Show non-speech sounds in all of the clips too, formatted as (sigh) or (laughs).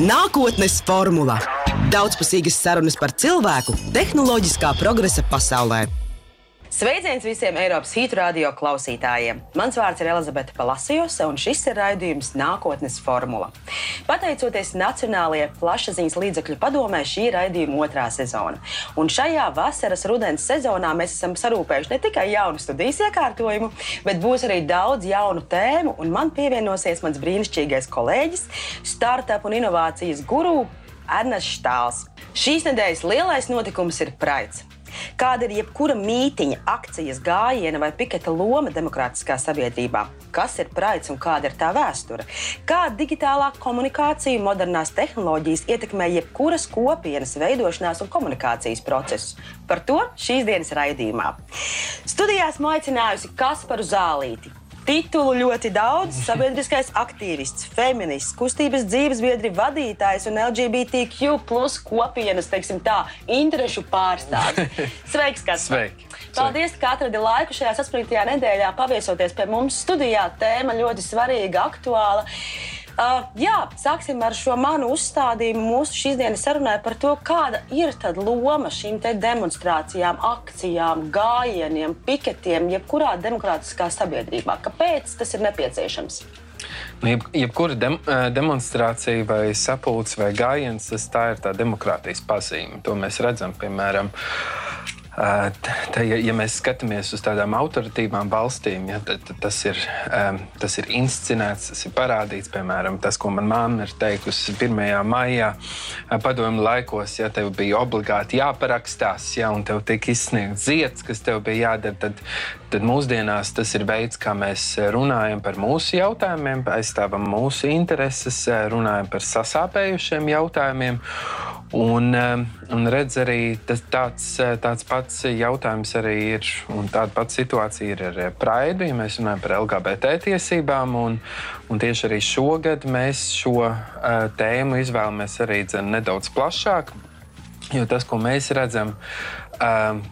Nākotnes formula - daudzpusīgas sarunas par cilvēku tehnoloģiskā progresa pasaulē. Sveiciens visiem Eiropas Hītu radio klausītājiem! Mans vārds ir Elizabete Palasijose, un šis ir raidījums Nākotnes formula. Pateicoties Nacionālajai plašsaziņas līdzekļu padomē, šī ir raidījuma otrā sezona. Un šajā vasaras rudens sezonā mēs esam sarūpējuši ne tikai jaunu studijas iekārtojumu, bet būs arī daudz jaunu tēmu, un man pievienosies mans brīnišķīgais kolēģis, startup un inovācijas guru Ernests Štāls. Šīs nedēļas lielais notikums ir Praids. Kāda ir jebkura mītīņa, akcijas, gājiena vai piketa loma demokrātiskā sabiedrībā? Kas ir praids un kāda ir tā vēsture? Kā digitālā komunikācija, modernās tehnoloģijas ietekmē jebkuras kopienas veidošanās un komunikācijas procesus? Par to šīs dienas raidījumā. Studijās maicinājusi Kasparu Zālīti, Titulu ļoti daudz. Sabiedriskais aktīvists, feminists, kustības dzīvesbiedri vadītājs un LGBTQ plus kopienas, teiksim tā, interešu pārstāvis. (laughs) Sveiks, Kaspar! Sveiki! Paldies, ka atradi laiku šajā saspringtajā nedēļā paviesoties pie mums studijā. Tēma ļoti svarīga, aktuāla. Uh, jā, sāksim ar šo manu uzstādījumu. Mūsu šīsdienas sarunai par to, kāda ir loma šīm demonstrācijām, akcijām, gājieniem, piketiem, jebkurā demokrātiskā sabiedrībā. Kāpēc tas ir nepieciešams? Nu, jeb, jebkura dem, demonstrācija, vai sapulce, vai gājiens, tas ir tā demokrātijas pazīme. To mēs redzam, piemēram, Tā, ja, ja mēs skatāmies uz tādām autoritīvām valstīm, ja, tad, tad tas, ir, tas ir inscenēts, tas ir parādīts. Piemēram, tas, ko manā māte ir teikusi 1. maijā, padomju laikos, ja tev bija obligāti jāparakstās, ja, un tev tika izsniegts zieds, kas tev bija jādara, tad, tad mūsdienās tas ir veids, kā mēs runājam par mūsu jautājumiem, aizstāvam mūsu intereses, runājam par sasāpējušiem jautājumiem. Un, um, un redz arī tas, tāds, uh, tāds pats jautājums arī ir, un tāda pati situācija ir ar Praidu, ja mēs runājam par LGBT tiesībām. Un, un tieši arī šogad mēs šo uh, tēmu izvēlamies arī dzen, nedaudz plašāk, jo tas, ko mēs redzam, uh,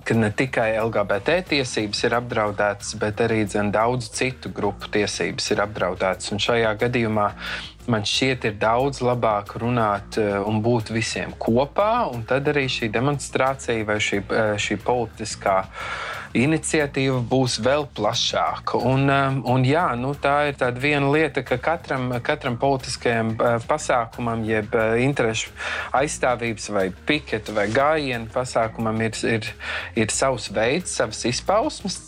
ka ne tikai LGBT tiesības ir apdraudētas, bet arī dzen, daudz citu grupu tiesības ir apdraudētas. Un šajā gadījumā man šķiet, ir daudz labāk runāt eh, un būt visiem kopā, tad arī šī demonstrācija vai šī, eh, šī politiskā iniciatīva būs vēl plašāka. Un, eh, un jā, nu, tā ir viena lieta, ka katram, katram politiskajam pasākumam, jeb interešu aizstāvības vai piketa vai gājienu pasākumam ir, ir, ir savs veids, savas izpausmes.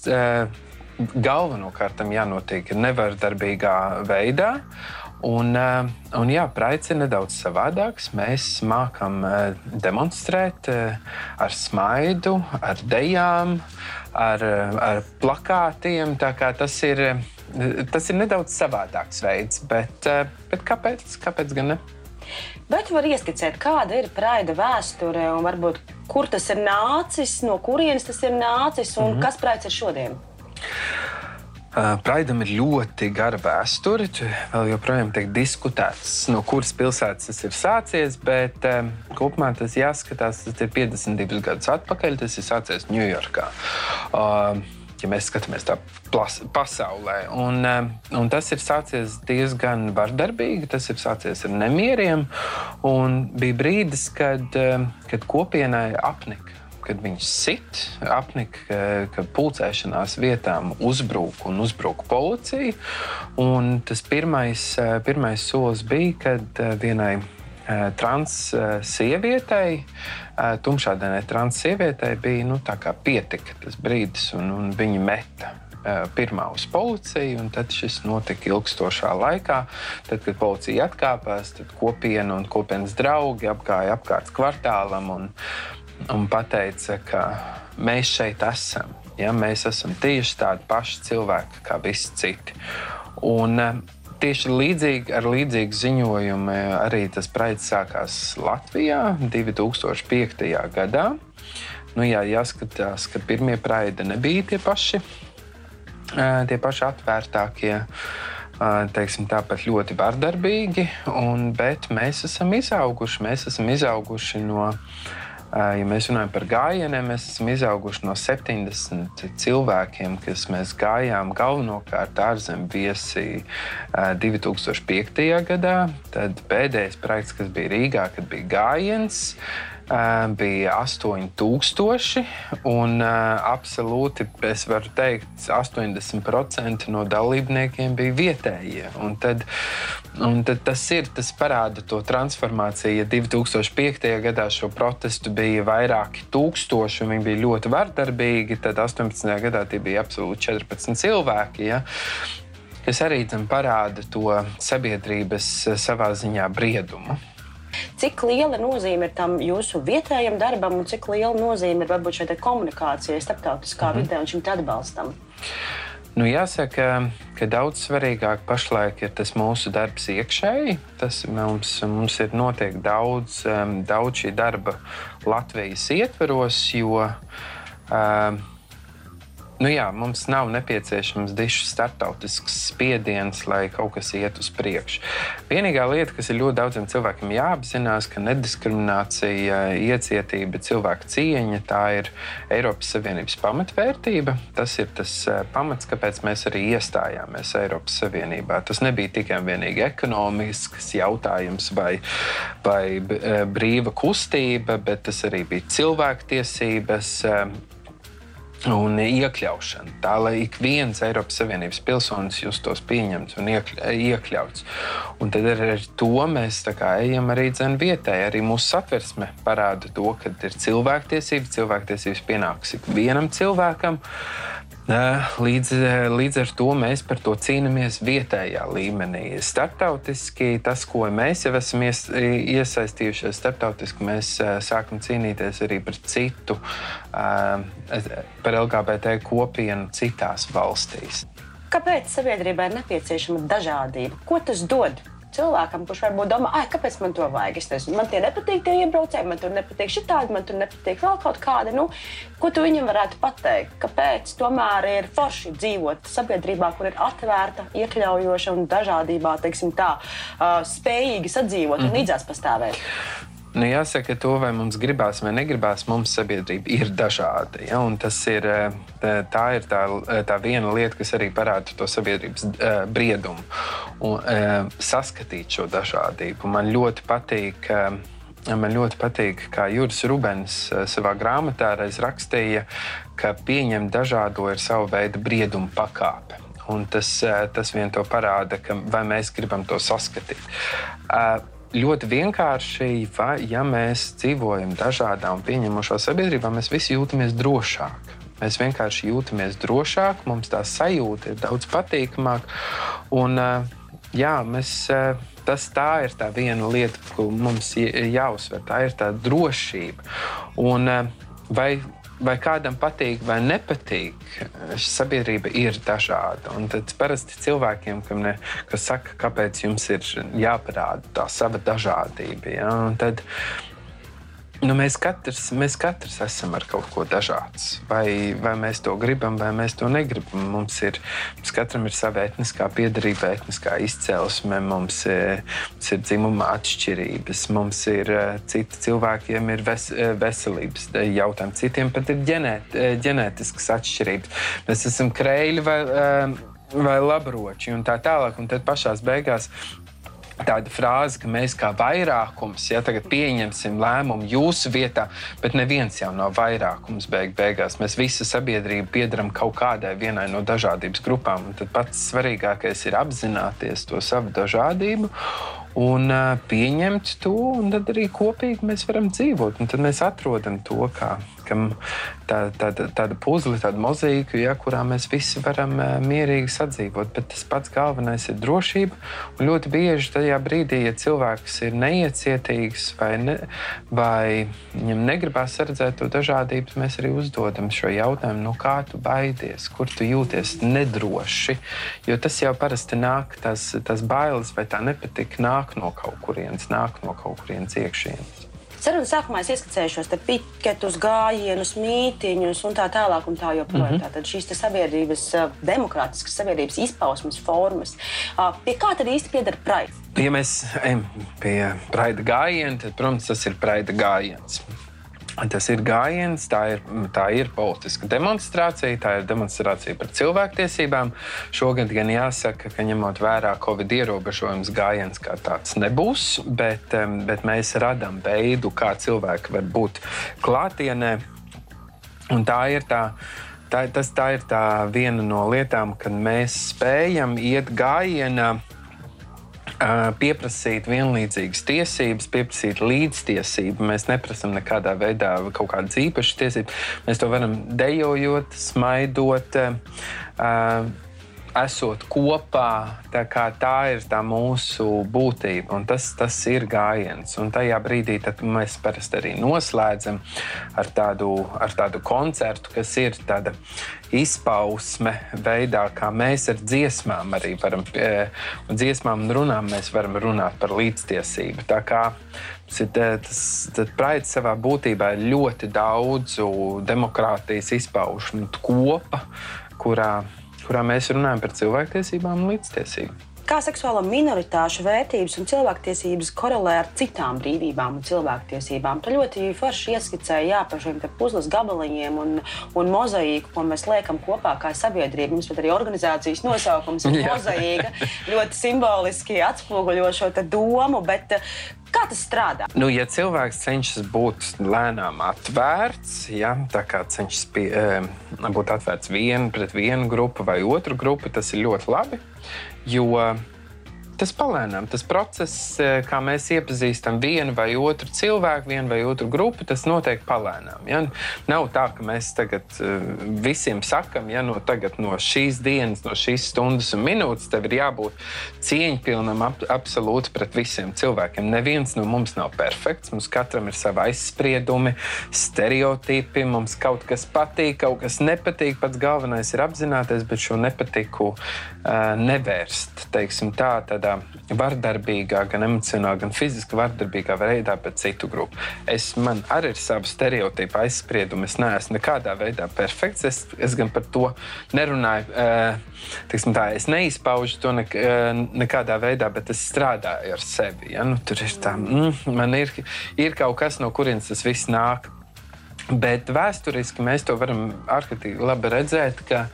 Galvenokārt tam jānotiek nevardarbīgā veidā. Un, eh, un jā, praids ir nedaudz savādāks. Mēs mākam eh, demonstrēt eh, ar smaidu, ar dejām, ar, ar plakātiem. Tas ir, tas ir nedaudz savādāks veids, bet, bet kāpēc, kāpēc gan ne? Bet var ieskicēt, kāda ir praida vēsture un varbūt kur tas ir nācis, no kurienes tas ir nācis un mm -hmm. kas praids ir šodien? Praidam ir ļoti gara vēsture. Vēl joprojām tiek diskutēts, no kuras pilsētas tas ir sācies, bet um, kopumā tas jāskatās, tas ir 52 gadus atpakaļ. Tas ir sācies Ņujorkā. Uh, ja mēs skatāmies tādā pasaulē. Un, un tas ir sācies diezgan vardarbīgi, tas ir sācies ar nemieriem. Bija brīdis, kad, kad kopienai apnika kad viņš sit, apnika, ka pulcēšanās vietām uzbruk un uzbruk policija. Un tas pirmais, pirmais solis bija, kad vienai trans sievietei, tumšādainai trans sievietei bija nu, pietika tas brīdis, un, un viņa meta pirmā uz policiju, un tad šis notika ilgstošā laikā. Tad, kad policija atkāpās, tad kopiena un kopienas draugi apgāja apkārt kvartālam un, un teica, ka mēs šeit esam. Ja, mēs esam tieši tādi paši cilvēki kā visi citi. Un, eh, Tieši līdzīgi, ar līdzīgu ziņojumu arī tas projekts sākās Latvijā 2005. gadā. Nu, jā, jāskatās, ka pirmie praidi nebija tie paši, eh, tie paši atvērtākie, eh, teiksim, tāpat ļoti vardarbīgi, un, bet mēs esam izauguši. Mēs esam izauguši no Ja mēs runājam par gājieniem, mēs esam izauguši no 70 cilvēkiem, kas mēs gājām galvenokārt ārzemju viesi 2005. gadā. Tad pēdējais projekts, kas bija Rīgā, kad bija gājiens bija 8000, un absolūti es varu teikt, 80% no dalībniekiem bija vietējie. Un tad, un tad tas ir, tas parāda to transformāciju. Ja 2005. gadā šo protestu bija vairāki tūkstoši, un viņi bija ļoti vardarbīgi, tad 18. gadā tie bija absolūti 14 cilvēki. Ja? kas arī parāda to sabiedrības savā ziņā briedumu. Cik liela nozīme ir tam jūsu vietējam darbam, un cik liela nozīme ir varbūt šai komunikācijai, starptautiskā -hmm. vidē un šim atbalstam? Nu, jāsaka, ka daudz svarīgāk pašlaik ir tas mūsu darbs iekšēji. Tas mums, mums ir notiek daudz, daudz šī darba Latvijas ietveros, jo um, Nu jā, mums nav nepieciešams dišu startautisks spiediens, lai kaut kas iet uz priekšu. Vienīgā lieta, kas ir ļoti daudziem cilvēkiem jāapzinās, ka nediskriminācija, iecietība, cilvēka cieņa tā ir Eiropas Savienības pamatvērtība. Tas ir tas eh, pamats, kāpēc mēs arī iestājāmies Eiropas Savienībā. Tas nebija tikai un vienīgi ekonomisks jautājums vai, vai eh, brīva kustība, bet tas arī bija cilvēktiesības eh, un iekļaušana. Tā lai ik viens Eiropas Savienības pilsonis justos pieņemts un iekļauts. Un tad ar to mēs ejam arī vietēji. Arī mūsu satversme parāda to, ka ir cilvēktiesības, cilvēktiesības pienāks ik vienam cilvēkam. Līdz, līdz ar to mēs par to cīnāmies vietējā līmenī. Startautiski tas, ko mēs jau esam ies, iesaistījušies, startautiski mēs sākam cīnīties arī par citu, par LGBT kopienu citās valstīs. Kāpēc sabiedrībai ir nepieciešama dažādība? Ko tas dod? Cilvēkam, kurš varbūt domā, ah, kāpēc man to vajag. Es nezinu, man tie nepatīk, tie iebraucēji, man tur nepatīk šī tāda, man tur nepatīk vēl kaut kāda. Nu, ko tu viņam varētu pateikt? Kāpēc tomēr ir forši dzīvot sabiedrībā, kur ir atvērta, iekļaujoša un dažādībā, teiksim tā, uh, spējīgi sadzīvot mm -hmm. un mhm. līdzās pastāvēt? Nu, jāsaka, to vai mums gribās vai negribās, mums sabiedrība ir dažāda. Ja? Ir, eh, tā ir tā, eh, tā viena lieta, kas arī parāda to sabiedrības briedumu un saskatīt šo dažādību. Man ļoti patīk. Man ļoti patīk, kā Juris Rubens savā grāmatā reiz rakstīja, ka pieņemt dažādo ir sava veida brieduma pakāpe. Un tas, tas vien to parāda, ka, vai mēs gribam to saskatīt. Ļoti vienkārši, vai, ja mēs dzīvojam dažādā un pieņemošā sabiedrībā, mēs visi jūtamies drošāk. Mēs vienkārši jūtamies drošāk, mums tā sajūta ir daudz patīkamāka. Un, jā, mēs, tas tā ir tā viena lieta, ko mums jāuzsver. Tā ir tā drošība. Un, vai vai kādam patīk vai nepatīk, sabiedrība ir dažāda. Un tad parasti cilvēkiem, ne, kas saka, kāpēc jums ir jāparāda tā sava dažādība, ja? Tad Nu, mēs, katrs, mēs katrs esam ar kaut ko dažāds. Vai, vai mēs to gribam, vai mēs to negribam. Mums, ir, mums katram ir sava etniskā piedarība, etniskā izcelsme, mums, ir, mums ir dzimuma atšķirības, mums ir eh, citi cilvēkiem ir ves, eh, veselības jautājumi, citiem pat ir ģenēt, ģenētiskas atšķirības. Mēs esam kreļi vai, vai labroči un tā tālāk. Un tad pašās beigās tāda frāze, ka mēs kā vairākums ja, pieņemsim lēmumu jūsu vietā, bet neviens jau nav vairākums beig beigās. Mēs visi sabiedrība piedaram kaut kādai vienai no dažādības grupām. Tad pats svarīgākais ir apzināties to savu dažādību un pieņemt to, un tad arī kopīgi mēs varam dzīvot. Un tad mēs atrodam to, kā tā, tāda, tāda puzle, tāda mozaīka, ja, kurā mēs visi varam mierīgi sadzīvot. Bet tas pats galvenais ir drošība. Un ļoti bieži tajā brīdī, ja cilvēks ir neiecietīgs vai, ne, vai viņam negribās redzēt to dažādību, mēs arī uzdodam šo jautājumu, no kā tu baidies, kur tu jūties nedroši. Jo tas jau parasti nāk, tas, tas bailes vai tā nepatika nāk no kaut kurienes, nāk no kaut kurienes iekšienes. Sarunas sākumā es ieskicēju šos piketus, gājienus, mītīņus un tā tālāk. Un tā joprojām. Mm -hmm. Tātad šīs sabiedrības, demokrātiskas sabiedrības izpausmes formas. Pie kā tad īsti pieder praids? Ja mēs ejam pie praida gājiena, tad, protams, tas ir praida gājiens. Tas ir gājiens, tā ir, tā ir politiska demonstrācija, tā ir demonstrācija par cilvēktiesībām. Šogad gan jāsaka, ka ņemot vērā Covid ierobežojumus, gājiens kā tāds nebūs, bet, bet mēs radām veidu, kā cilvēki var būt klātienē. Un tā ir tā. Tā, tas, tā ir tā viena no lietām, kad mēs spējam iet gājienā pieprasīt vienlīdzīgas tiesības, pieprasīt līdztiesību. Mēs neprasām nekādā veidā kaut kādas īpašas tiesības. Mēs to varam dejojot, smaidot. Uh, esot kopā, tā, tā ir tā mūsu būtība, un tas, tas ir gājiens. Un tajā brīdī mēs parasti arī noslēdzam ar tādu, ar tādu koncertu, kas ir tāda izpausme veidā, kā mēs ar dziesmām arī varam, un dziesmām un runām mēs varam runāt par līdztiesību. Tā kā tas, tas praids savā būtībā ir ļoti daudzu demokrātijas izpausmu kopa, kurā kurā mēs runājam par cilvēktiesībām un līdztiesību. Kā seksuālo minoritāšu vērtības un cilvēktiesības korelē ar citām brīvībām un cilvēktiesībām? Tā ļoti forši ieskicēja jā, par šiem puzles gabaliņiem un, un mozaīku, ko mēs liekam kopā kā sabiedrība. Mums pat arī organizācijas nosaukums ir (laughs) mozaīka. ļoti simboliski atspoguļo šo domu, bet Kā tas strādā? Nu, ja cilvēks cenšas būt lēnām atvērts, ja, tā kā cenšas pie, būt atvērts vienu pret vienu grupu vai otru grupu, tas ir ļoti labi. Jo tas palēnām, tas process, eh, kā mēs iepazīstam vienu vai otru cilvēku, vienu vai otru grupu, tas notiek palēnām. Ja? Nav tā, ka mēs tagad eh, visiem sakam, ja no, no šīs dienas, no šīs stundas un minūtes tev ir jābūt cieņpilnam ap, absolūti pret visiem cilvēkiem. Neviens no mums nav perfekts, mums katram ir savi aizspriedumi, stereotipi, mums kaut kas patīk, kaut kas nepatīk. Pats galvenais ir apzināties, bet šo nepatiku uh, nevērst. Teiksim, tā, tādā tādā vardarbīgā, gan emocionāli, gan fiziski vardarbīgā veidā pret citu grupu. Es, man arī ir savi stereotipi, aizspriedumi. Es neesmu nekādā veidā perfekts. Es, es gan par to nerunāju. Tā, es neizpaužu to nek, nekādā veidā, bet es strādāju ar sevi. Ja? Nu, tur ir tā, mm, man ir, ir kaut kas, no kurienes tas viss nāk. Bet vēsturiski mēs to varam ārkārtīgi labi redzēt, ka,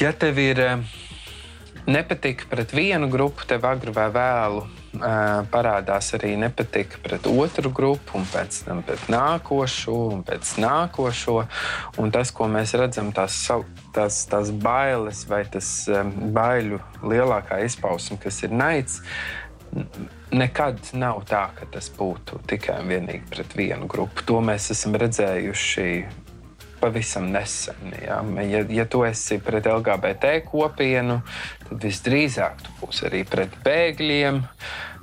ja tev ir uh, nepatika pret vienu grupu, tev agri vai vēlu parādās arī nepatika pret otru grupu, un pēc tam pret nākošo, un pēc nākošo. Un tas, ko mēs redzam, tās, tās, tās bailes vai tas baiļu lielākā izpausme, kas ir naids. Nekad nav tā, ka tas būtu tikai un vienīgi pret vienu grupu. To mēs esam redzējuši pavisam nesen. Ja, ja, ja tu esi pret LGBT kopienu, tad visdrīzāk tu būsi arī pret bēgļiem.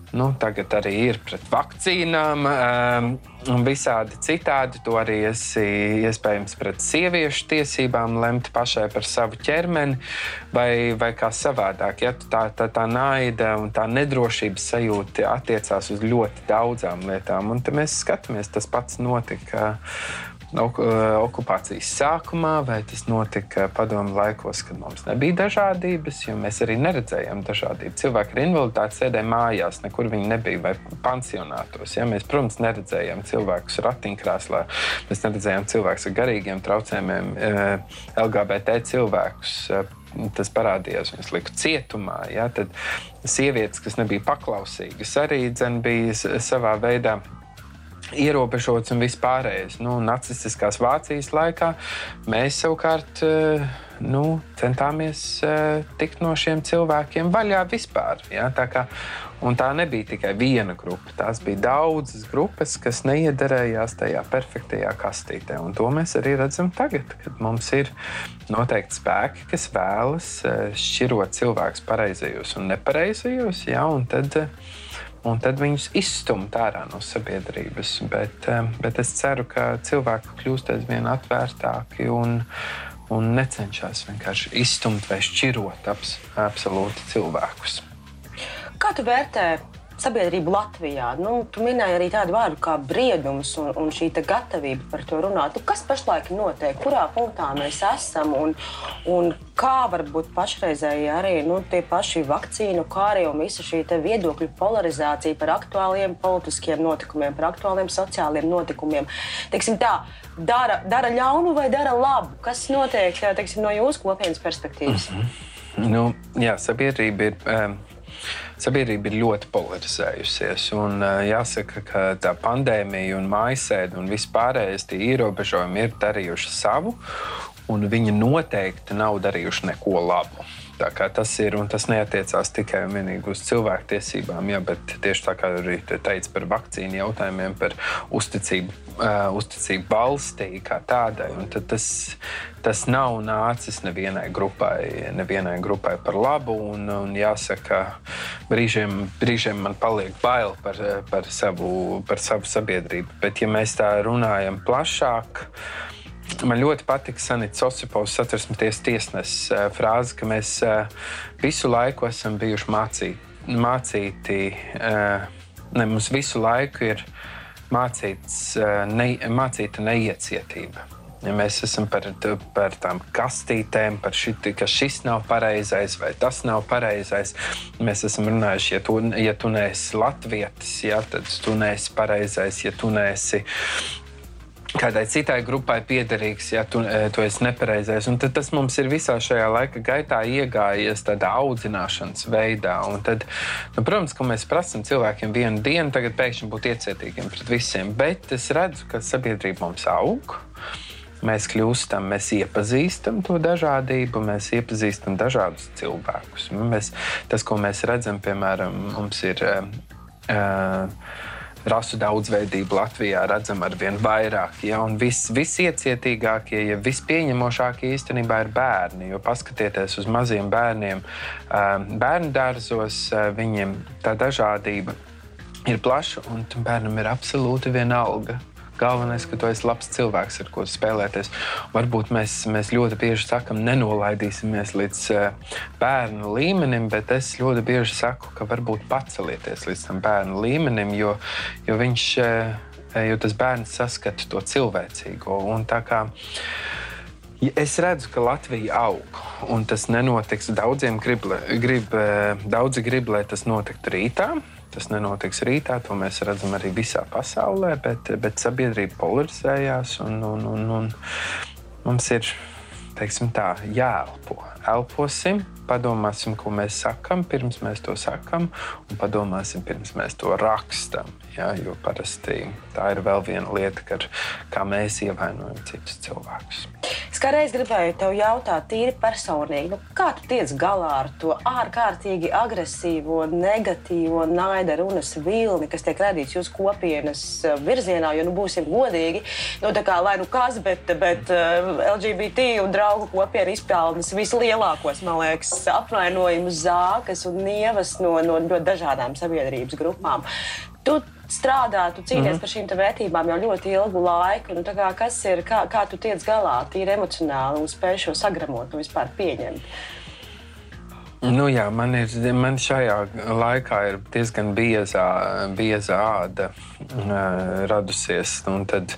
Nu, tagad arī ir pret vakcīnām, um, un visādi citādi. Tu arī esi iespējams pret sieviešu tiesībām, lemt pašai par savu ķermeni, vai, vai kā savādāk. Ja? Tā, tā, tā naida un tā nedrošības sajūta attiecās uz ļoti daudzām lietām, un mēs skatāmies, tas pats notika okupācijas sākumā, vai tas notika padomu laikos, kad mums nebija dažādības, jo mēs arī neredzējām dažādību. Cilvēki ar invaliditāti sēdēja mājās, nekur viņi nebija, vai pansionātos. Ja? Mēs, protams, neredzējām cilvēkus ratiņkrēslā, mēs neredzējām cilvēkus ar garīgiem traucējumiem, eh, LGBT cilvēkus eh, tas parādījās. Viņas lika cietumā. Ja? Tad sievietes, kas nebija paklausīgas, arī bija savā veidā ierobežots un vispārējais. Nu, nacistiskās Vācijas laikā mēs savukārt eh, nu, centāmies uh, tikt no šiem cilvēkiem vaļā vispār. Ja? Tā, kā, tā nebija tikai viena grupa, tās bija daudzas grupas, kas neiederējās tajā perfektajā kastītē. Un to mēs arī redzam tagad, kad mums ir noteikti spēki, kas vēlas uh, šķirot cilvēkus pareizajos un nepareizajos. Ja? Un tad, uh, un tad viņus izstumt ārā no sabiedrības. Bet, eh, bet es ceru, ka cilvēki kļūst aizvien atvērtāki un, un necenšas vienkārši izstumt vai šķirot abs, absolūti cilvēkus. Kā tu vērtē sabiedrību Latvijā? Nu, tu minēji arī tādu vārdu kā briedums un, un šī gatavība par to runāt. Nu, kas pašlaik notiek? Kurā punktā mēs esam un, un kā varbūt pašreizēji arī nu, tie paši vakcīnu kāri un visa šī viedokļu polarizācija par aktuāliem politiskiem notikumiem, par aktuāliem sociāliem notikumiem. Teiksim tā, dara, dara ļaunu vai dara labu? Kas notiek teiksim, no jūsu kopienas perspektīvas? Mm -hmm. nu, jā, sabiedrība ir. Um, sabiedrība ir ļoti polarizējusies. Un, uh, jāsaka, ka tā pandēmija, un mājasēde un vispārējais tie ierobežojumi ir darījuši savu un viņi noteikti nav darījuši neko labu. Tas ir un tas neatiecās tikai un vienīgi uz cilvēktiesībām, ja, bet tieši tā kā arī teica par vakcīnu jautājumiem, par uzticību, uh, uzticību valstī kā tādai. Tas, tas nav nācis nevienai grupai, nevienai grupai par labu. Un, un jāsaka, brīžiem, brīžiem man paliek bail par, par, savu, par savu sabiedrību. Bet, ja mēs tā runājam plašāk, uh, Man ļoti patīk Sanita Osipovs, satversmes tiesneses eh, frāze, ka mēs eh, visu laiku esam bijuši mācīti. mācīti eh, ne, mums visu laiku ir mācīts, ne, mācīta neiecietība. Ja mēs esam par, par tām kastītēm, par šit, ka šis nav pareizais vai tas nav pareizais. Mēs esam runājuši, ja tu, ja tu neesi latvietis, ja, tad tu neesi pareizais, ja tu neesi kādai citai grupai piederīgs, ja tu, e, tu esi nepareizais. Un tas mums ir visā šajā laika gaitā iegājies tādā audzināšanas veidā. Un tad, nu, protams, ka mēs prasām cilvēkiem vienu dienu, tagad pēkšņi būt iecietīgiem pret visiem, bet es redzu, ka sabiedrība mums aug. Mēs kļūstam, mēs iepazīstam to dažādību, mēs iepazīstam dažādus cilvēkus. Mēs, tas, ko mēs redzam, piemēram, mums ir. Uh, rasu daudzveidību Latvijā redzam ar vien vairāk. Ja? Vis, visiecietīgākie, ja vispieņemošākie īstenībā ir bērni. Jo paskatieties uz maziem bērniem, bērnu dārzos, viņiem tā dažādība ir plaša un bērnam ir absolūti vienalga Galvenais, ka tu esi labs cilvēks, ar ko spēlēties. Varbūt mēs, mēs ļoti bieži sakām, nenolaidīsimies līdz uh, bērnu līmenim, bet es ļoti bieži saku, ka varbūt pacelieties līdz tam bērnu līmenim, jo, jo viņš, uh, jo tas bērns saskata to cilvēcīgo. Un tā kā Es redzu, ka Latvija aug, un tas nenotiks. Daudziem grib, grib, daudzi grib, lai tas notiktu rītā. Tas nenotiks rītā, to mēs redzam arī visā pasaulē, bet, bet sabiedrība polarizējās un, un, un, un mums ir teiksim, tā, jāelpo. Elposim, padomāsim, ko mēs sakām, pirms mēs to sakām, un padomāsim, pirms mēs to rakstam. Ja, jo parasti tā ir vēl viena lieta, kad, kā mēs ievainojam citus cilvēkus. Es kādreiz gribēju te jautāt, tīri personīgi, nu, kā tu tiec galā ar to ārkārtīgi agresīvo, negatīvo naida runas vilni, kas tiek radīts jūsu kopienas eh, virzienā, jo, nu, būsim godīgi, nu, tā kā, lai nu kas, bet, bet eh, LGBT un draugu kopiena izpelnas vislielākos, man liekas, apvainojumus zākas un nievas no, no ļoti dažādām sabiedrības grupām. Tu strādā, tu cīnies mm -hmm. par šīm vērtībām jau ļoti ilgu laiku. Kā, kas ir, kā, kā tu tiec galā, tīri emocionāli un spēj šo sagramot un vispār pieņemt? Nu, jā, man, ir, man šajā laikā ir diezgan bieza, bieza āda uh, radusies. Un tad,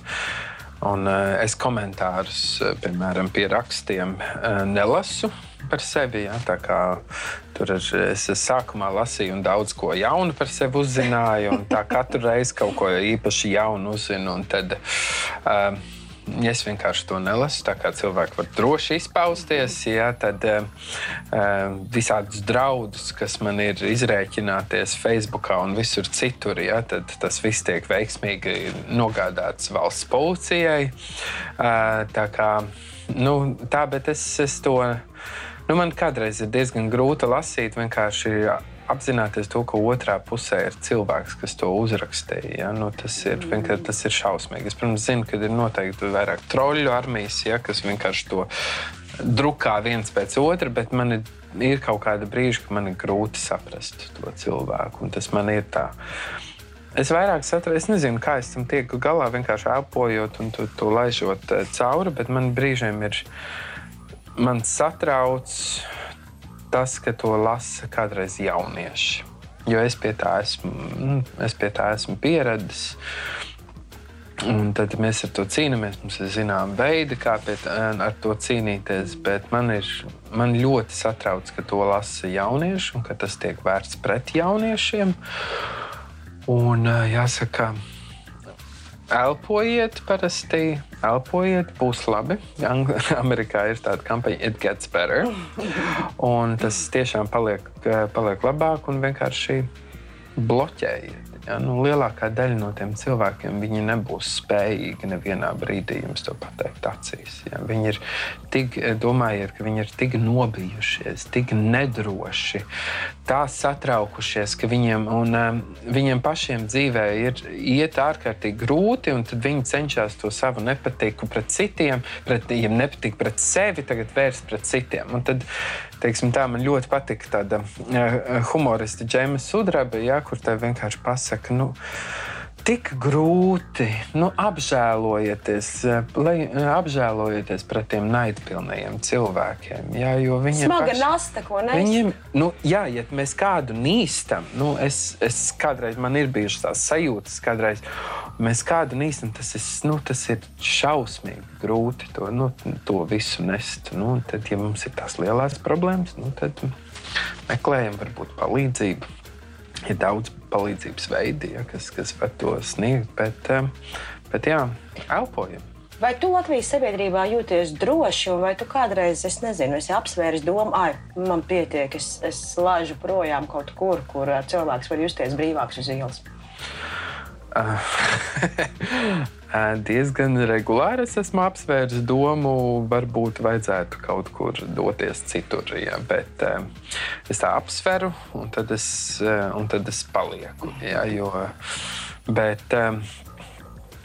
un, uh, es komentārus, piemēram, pie rakstiem uh, nelasu par sevi. Ja? Tur ir, es sākumā lasīju un daudz ko jaunu par sevi uzzināju. Tā katru reizi kaut ko īpaši jaunu uzzinu. Tad, uh, Es vienkārši to nelasu. Tā kā cilvēki var droši izpausties, ja, tad uh, visādus draudus, kas man ir izrēķināties Facebook un visur citur, ja, tad tas viss tiek veiksmīgi nogādāts valsts policijai. Uh, tā kā nu, tā, bet es, es to Nu, man kādreiz ir diezgan grūti lasīt, vienkārši apzināties to, ka otrā pusē ir cilvēks, kas to uzrakstīja. Ja? Nu, tas, ir, tas ir šausmīgi. Es, protams, zinu, ka ir noteikti vairāk troļļu armijas, ja, kas vienkārši to drukā viens pēc otra, bet man ir, ir kaut kāda brīža, ka man ir grūti saprast to cilvēku. Tas man ir tā. Es vairāk saprotu, es nezinu, kā es tam tieku galā, vienkārši elpojot un to, to laižot eh, cauri, bet man brīžiem ir man satrauc tas, ka to lasa kādreiz jaunieši. Jo es pie tā esmu, mm, es pie tā esmu pieradis. Un tad mēs ar to cīnāmies. Mums ir zināma veida, kā pēc, ar to cīnīties. Bet man, ir, man ļoti satrauc, ka to lasa jaunieši un ka tas tiek vērsts pret jauniešiem. Un jāsaka, elpojiet, parasti elpojiet, būs labi. (laughs) Amerikā ir tāda kampaņa, it gets better. (laughs) Un tas tiešām paliek, paliek labāk un vienkārši bloķējiet. Ja, nu, lielākā daļa no tiem cilvēkiem nebūs spējīgi nevienā brīdī jums to pateikt acīs. Ja. Viņi ir tik, domājiet, ka viņi ir tik nobijušies, tik nedroši, tā satraukušies, ka viņiem, un, um, viņiem pašiem dzīvē ir iet ārkārtīgi grūti, un tad viņi cenšas to savu nepatiku pret citiem, pret, ja nepatīk pret sevi, tagad vērst pret citiem. Un tad teiksim, tā, man ļoti patika tāda uh, humorista Džeima Sudraba, ja, kur te vienkārši pasaka, nu, tik grūti, nu, apžēlojieties, lai, apžēlojieties pret tiem naidpilniem cilvēkiem. Jā, jo viņi ir smaga nasta, ko nevis. Viņiem, nu, jā, ja mēs kādu nīstam, nu, es, es kādreiz man ir bijušas tās sajūtas, kādreiz mēs kādu nīstam, tas ir, nu, tas ir šausmīgi grūti to, nu, to visu nest. Nu, tad, ja mums ir tās lielās problēmas, nu, tad meklējam varbūt palīdzību. Ir daudz palīdzības veidi, ja, kas, kas var to sniegt, bet, bet jā, elpojam. Vai tu Latvijas sabiedrībā jūties droši, vai tu kādreiz, es nezinu, esi apsvēris domu, ah, man pietiek, es, es laižu projām kaut kur, kur cilvēks var justies brīvāks uz ielas? (laughs) diezgan regulāri es esmu apsvērs domu, varbūt vajadzētu kaut kur doties citur. Ja, bet um, es tā apsveru, un tad es, un tad es palieku. Ja, jo, bet, um,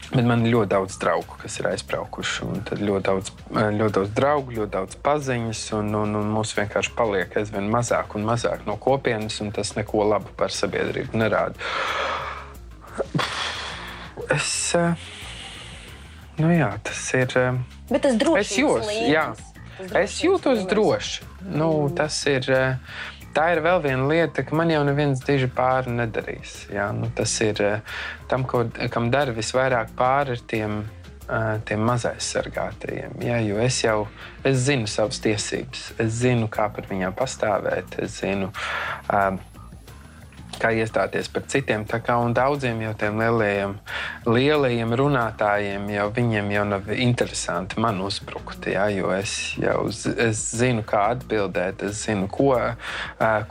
Bet man ir ļoti daudz draugu, kas ir aizbraukuši. Tad ļoti daudz, ļoti daudz draugu, ļoti daudz paziņas, un, un, un mums vienkārši paliek aizvien mazāk un mazāk no kopienas, un tas neko labu par sabiedrību nerāda. Es. Uh, Nu, jā, tas ir. Eh, Bet tas es jūtos, jā, es jūtos droši. Nu, mm. Tas ir. Eh, tā ir vēl viena lieta, ka man jau neviens diži pāri nedarīs. Jā, nu, tas ir eh, tam, ko, kam dara visvairāk pāri, ir tiem, tiem mazaizsargātajiem. Jā, jo es jau es zinu savas tiesības, es zinu, kā par viņām pastāvēt, es zinu, kā iestāties par citiem. Kā, daudziem jau tiem lielajiem, lielajiem runātājiem jau viņiem jau nav interesanti man uzbrukt. Ja, jo es jau es zinu, kā atbildēt, es zinu, ko,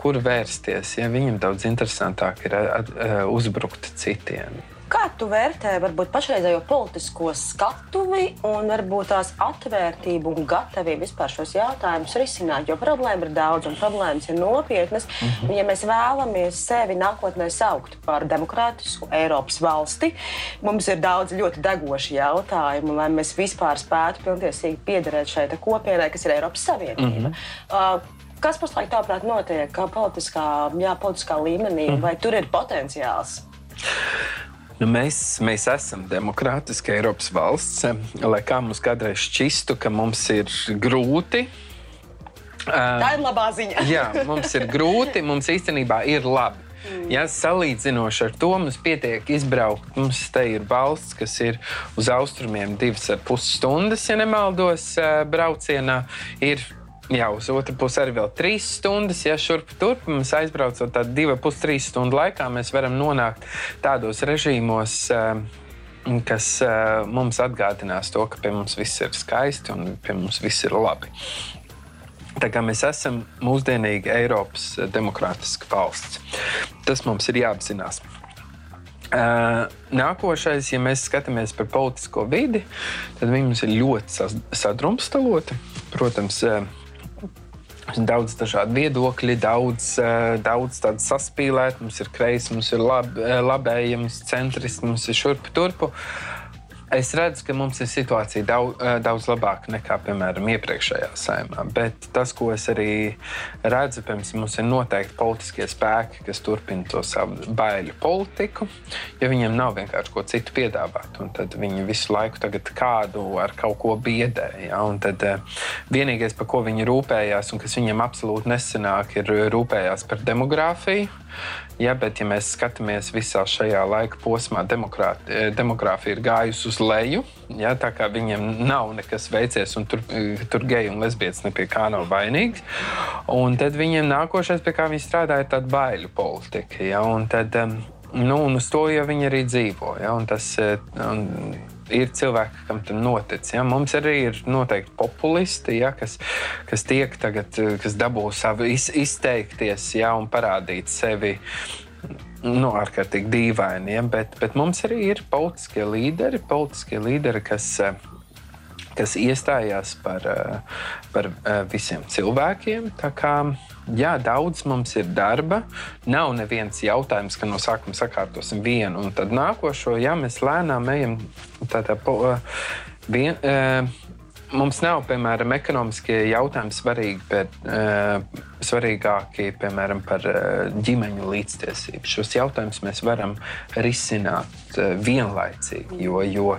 kur vērsties. Ja, viņiem daudz interesantāk ir uzbrukt citiem. Kā tu vērtē varbūt pašreizējo politisko skatuvi un varbūt tās atvērtību un gatavību vispār šos jautājumus risināt? Jo problēma ir daudz un problēmas ir nopietnas. Mm -hmm. Ja mēs vēlamies sevi nākotnē saukt par demokrātisku Eiropas valsti, mums ir daudz ļoti degoši jautājumu, lai mēs vispār spētu pilntiesīgi piederēt šai kopienai, kas ir Eiropas Savienība. Mm -hmm. uh, Kas pašlaik tāprāt notiek politiskā, jā, politiskā līmenī, mm. vai tur ir potenciāls? Nu, mēs, mēs esam demokrātiska Eiropas valsts, lai kā mums kādreiz šķistu, ka mums ir grūti. Tā ir labā ziņa. (laughs) jā, mums ir grūti, mums īstenībā ir labi. Mm. Ja, salīdzinoši ar to mums pietiek izbraukt. Mums te ir valsts, kas ir uz austrumiem divas ar pus stundas, ja nemaldos, braucienā. Ir Jā, uz otru pusi arī vēl trīs stundas. Ja šurp turp mums aizbraucot tādu divu, pus trīs stundu laikā, mēs varam nonākt tādos režīmos. Uh, kas uh, mums atgādinās to, ka pie mums viss ir skaisti un pie mums viss ir labi. Tā kā mēs esam mūsdienīgi Eiropas demokrātiska valsts, tas mums ir jāapzinās. Uh, nākošais, ja mēs skatāmies par politisko vidi, tad viņi mums ir ļoti sadrumstaloti. Protams, uh, Daudz dažādu viedokļu, daudz, eh, daudz tādu saspīlētu. Mums ir kreisi, mums ir lab, eh, ir centristi, mums ir šurpu turpu. Es redzu, ka mums ir situācija daudz, eh, daudz labāka nekā, piemēram, iepriekšējā saimā. Bet tas, ko es arī redzu, pirms mums ir noteikti politiskie spēki, kas turpina to savu baiļu politiku, jo viņiem nav vienkārši ko citu piedāvāt. Tad viņi visu laiku kādu ar kaut ko biedē. Ja? Un tad eh, vienīgais, par ko viņi rūpējās un kas viņiem absolūti nesenāk, ir rūpējās par demogrāfiju Ja, bet, ja mēs skatāmies visā šajā laika posmā, eh, demogrāfija ir gājusi uz leju. Ja, tā kā viņiem nav nekas veicies, un tur, eh, tur geji un lesbietes pie kā nav vainīgs. Un tad viņiem nākošais, pie kā viņi strādā, ir tāda baiļu politika. Ja, un tad, nu, un uz to jau viņi arī dzīvo. Ja, un tas, un, ir cilvēki, kam tas notic. Ja? Mums arī ir noteikti populisti, ja? kas, kas tiek tagad, kas dabū savu iz, izteikties ja? un parādīt sevi. Nu, ārkārtīgi dīvaini, ja? bet, bet mums arī ir politiskie līderi, politiskie līderi kas, kas iestājās par, par visiem cilvēkiem. Tā kā Jā, daudz mums ir darba. Nav neviens jautājums, ka no sākuma sakārtosim vienu un tad nākošo. Jā, mēs lēnām ejam tādā veidā. Vien, mums nav, piemēram, ekonomiskie jautājumi svarīgi, bet uh, svarīgākie, piemēram, par uh, ģimeņu līdztiesību. Šos jautājumus mēs varam risināt uh, vienlaicīgi, jo, jo,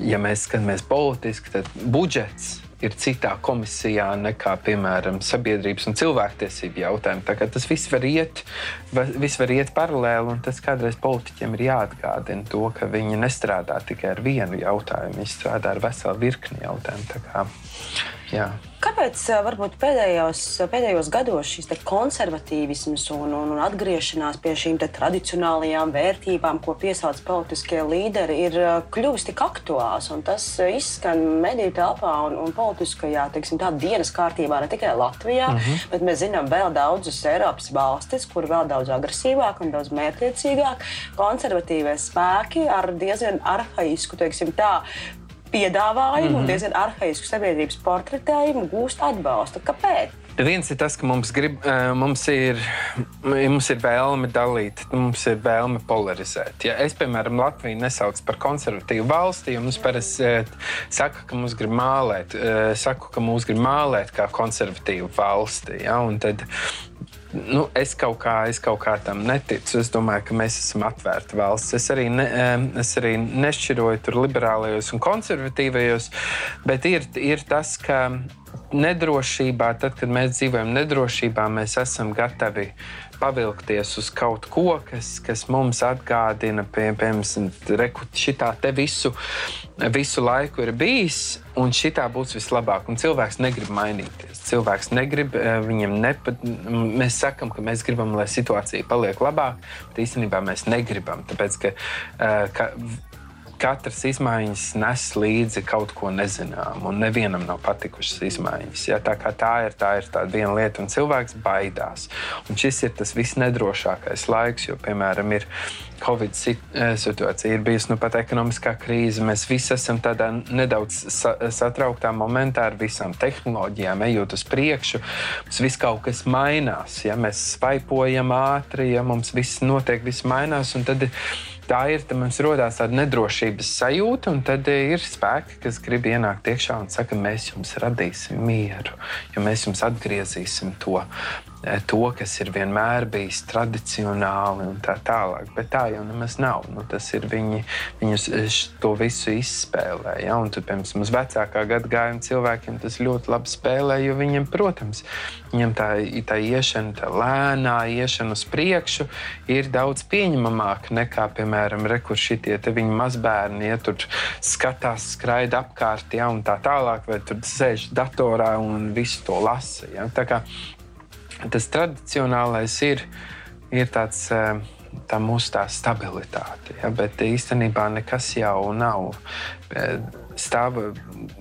ja mēs skatāmies politiski, tad budžets ir citā komisijā nekā, piemēram, sabiedrības un cilvēktiesību jautājumi. Tas viss var iet, viss var iet paralēli, un tas kādreiz politiķiem ir jāatgādina to, ka viņi nestrādā tikai ar vienu jautājumu, viņi strādā ar veselu virkni jautājumu. Jā. Kāpēc varbūt pēdējos, pēdējos gados šis konservatīvisms un, un, un atgriešanās pie šīm tradicionālajām vērtībām, ko piesauc politiskie līderi, ir kļuvis tik aktuāls? Tas izskan mediju telpā un, un politiskajā teiksim, dienas kārtībā ne tikai Latvijā, uh mhm. -huh. bet mēs zinām vēl daudzas Eiropas valstis, kur vēl daudz agresīvāk un daudz mērķiecīgāk konservatīvie spēki ar diezgan arhaisku, teiksim tā, piedāvājumu mm -hmm. un diezgan arhaisku sabiedrības portretējumu gūst atbalstu. Kāpēc? Viens ir tas, ka mums, grib, mums, ir, mums ir vēlme dalīt, mums ir vēlme polarizēt. Ja es, piemēram, Latviju nesaucu par konservatīvu valsti, jo mums parasti saka, ka mums grib mālēt, saku, ka mūs grib mālēt kā konservatīvu valsti. Ja? Un tad nu, es, kaut kā, es kaut kā tam neticu. Es domāju, ka mēs esam atvērta valsts. Es arī, ne, es arī nešķiroju tur liberālajos un konservatīvajos, bet ir, ir tas, ka nedrošībā, tad, kad mēs dzīvojam nedrošībā, mēs esam gatavi pavilkties uz kaut ko, kas, kas mums atgādina, pie, piemēram, šitā te visu, visu laiku ir bijis, un šitā būs vislabāk. Un cilvēks negrib mainīties. Cilvēks negrib, eh, viņam nepat, mēs sakam, ka mēs gribam, lai situācija paliek labāka, bet īstenībā mēs negribam. Tāpēc, ka, eh, ka katras izmaiņas nes līdzi kaut ko nezināmu, un nevienam nav patikušas izmaiņas. Ja, tā, tā ir tā ir tā viena lieta, un cilvēks baidās. Un šis ir tas visnedrošākais laiks, jo, piemēram, ir Covid eh, situācija, ir bijusi nu, pat ekonomiskā krīze. Mēs visi esam tādā nedaudz sa satrauktā momentā ar visām tehnoloģijām, ejot uz priekšu. Mums viss kaut kas mainās, ja mēs svaipojam ātri, ja mums viss notiek, viss mainās. Tad tā ir, tad mums rodas tāda nedrošības sajūta, un tad ir spēki, kas grib ienākt iekšā un saka, mēs jums radīsim mieru, jo mēs jums atgriezīsim to. Eh, to, kas ir vienmēr bijis tradicionāli un tā tālāk. Bet tā jau nemaz nav. Nu, tas ir viņi, viņus eh, to visu izspēlē. Ja? Un, tad, piemēram, uz vecākā gadagājuma cilvēkiem tas ļoti labi spēlē, jo viņiem, protams, viņam tā, tā iešana, tā lēnā iešana uz priekšu ir daudz pieņemamāka nekā, piemēram, rekuršitie viņu mazbērni, ja tur skatās, skraida apkārt, ja, un tā tālāk, vai tur sēž datorā un visu to lasa. Ja? Tas tradicionālais ir, ir tāds. Eh, tā mūsu tā stabilitāte, ja, bet īstenībā nekas jau nav. Eh, stāv,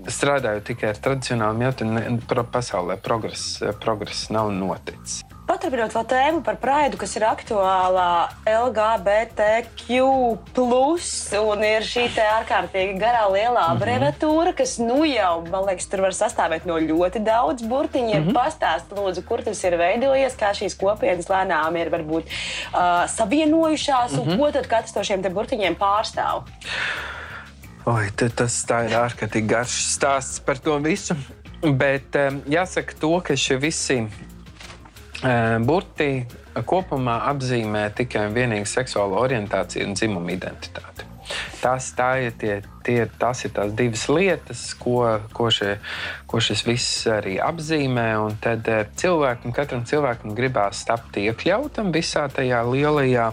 strādājot tikai ar tradicionāliem jautājumiem, pasaulē progress, progress nav noticis. Paturpinot vēl tēmu par praidu, kas ir aktuālā LGBTQ, un ir šī ārkārtīgi garā lielā mm -hmm. kas nu jau, man liekas, tur var sastāvēt no ļoti daudz burtiņiem. Mm -hmm. Pastāst, lūdzu, kur tas ir veidojies, kā šīs kopienas lēnām ir varbūt uh, savienojušās, mm -hmm. un mhm. ko tad katrs no šiem burtiņiem pārstāv. Oi, tas ir ārkārtīgi garš stāsts par to visu. Bet um, jāsaka, to, ka šie visi Burti kopumā apzīmē tikai un vienīgi seksuālo orientāciju un dzimumu identitāti. tas, tā ir tie, tie, tas ir tās divas lietas, ko, ko, šie, ko šis viss arī apzīmē. Un tad cilvēkam, katram cilvēkam gribās tapt iekļautam visā tajā lielajā.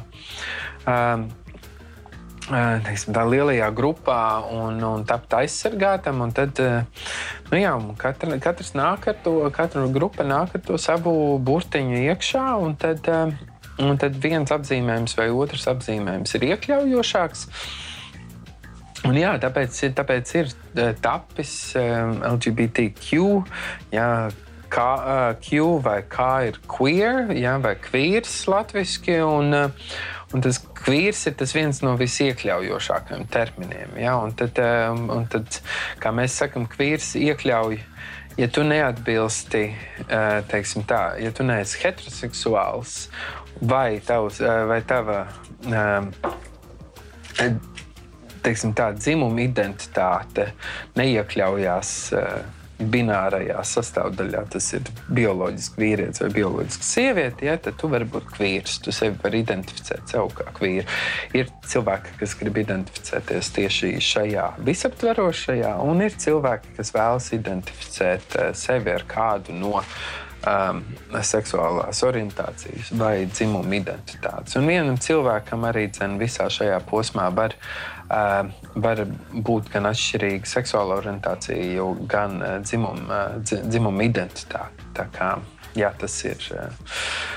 Um, teiksim, tā lielajā grupā un, un tapt aizsargātam. Un tad, nu jā, katra, katrs nāk ar to, katra grupa nāk ar to savu burtiņu iekšā. Un tad, un tad viens apzīmējums vai otrs apzīmējums ir iekļaujošāks. Un jā, tāpēc, tāpēc ir tapis LGBTQ. Jā, kā, Q vai kā ir queer, jā, vai queers latviešu. Un, tas Kvīrs ir tas viens no visiekļaujošākajiem terminiem. Ja? Un tad, um, un tad, kā mēs sakām, kvīrs iekļauj. Ja tu neatbilsti, uh, teiksim tā, ja tu neesi heteroseksuāls vai, tavs, uh, vai tava um, teiksim, tā, dzimuma identitāte neiekļaujās uh, binārajā sastāvdaļā, tas ir bioloģiski vīrietis vai bioloģiski sieviete, ja, tad tu vari būt kvīrs. Tu sevi vari identificēt sev kā kvīru. Ir cilvēki, kas grib identificēties tieši šajā visaptverošajā, un ir cilvēki, kas vēlas identificēt eh, sevi ar kādu no um, seksuālās orientācijas vai dzimuma identitātes. Un vienam cilvēkam arī dzen, visā šajā posmā var Uh, var būt gan atšķirīga seksuāla orientācija, gan uh, dzimuma, uh, dzimuma identitāte. Tā kā, jā, tas ir.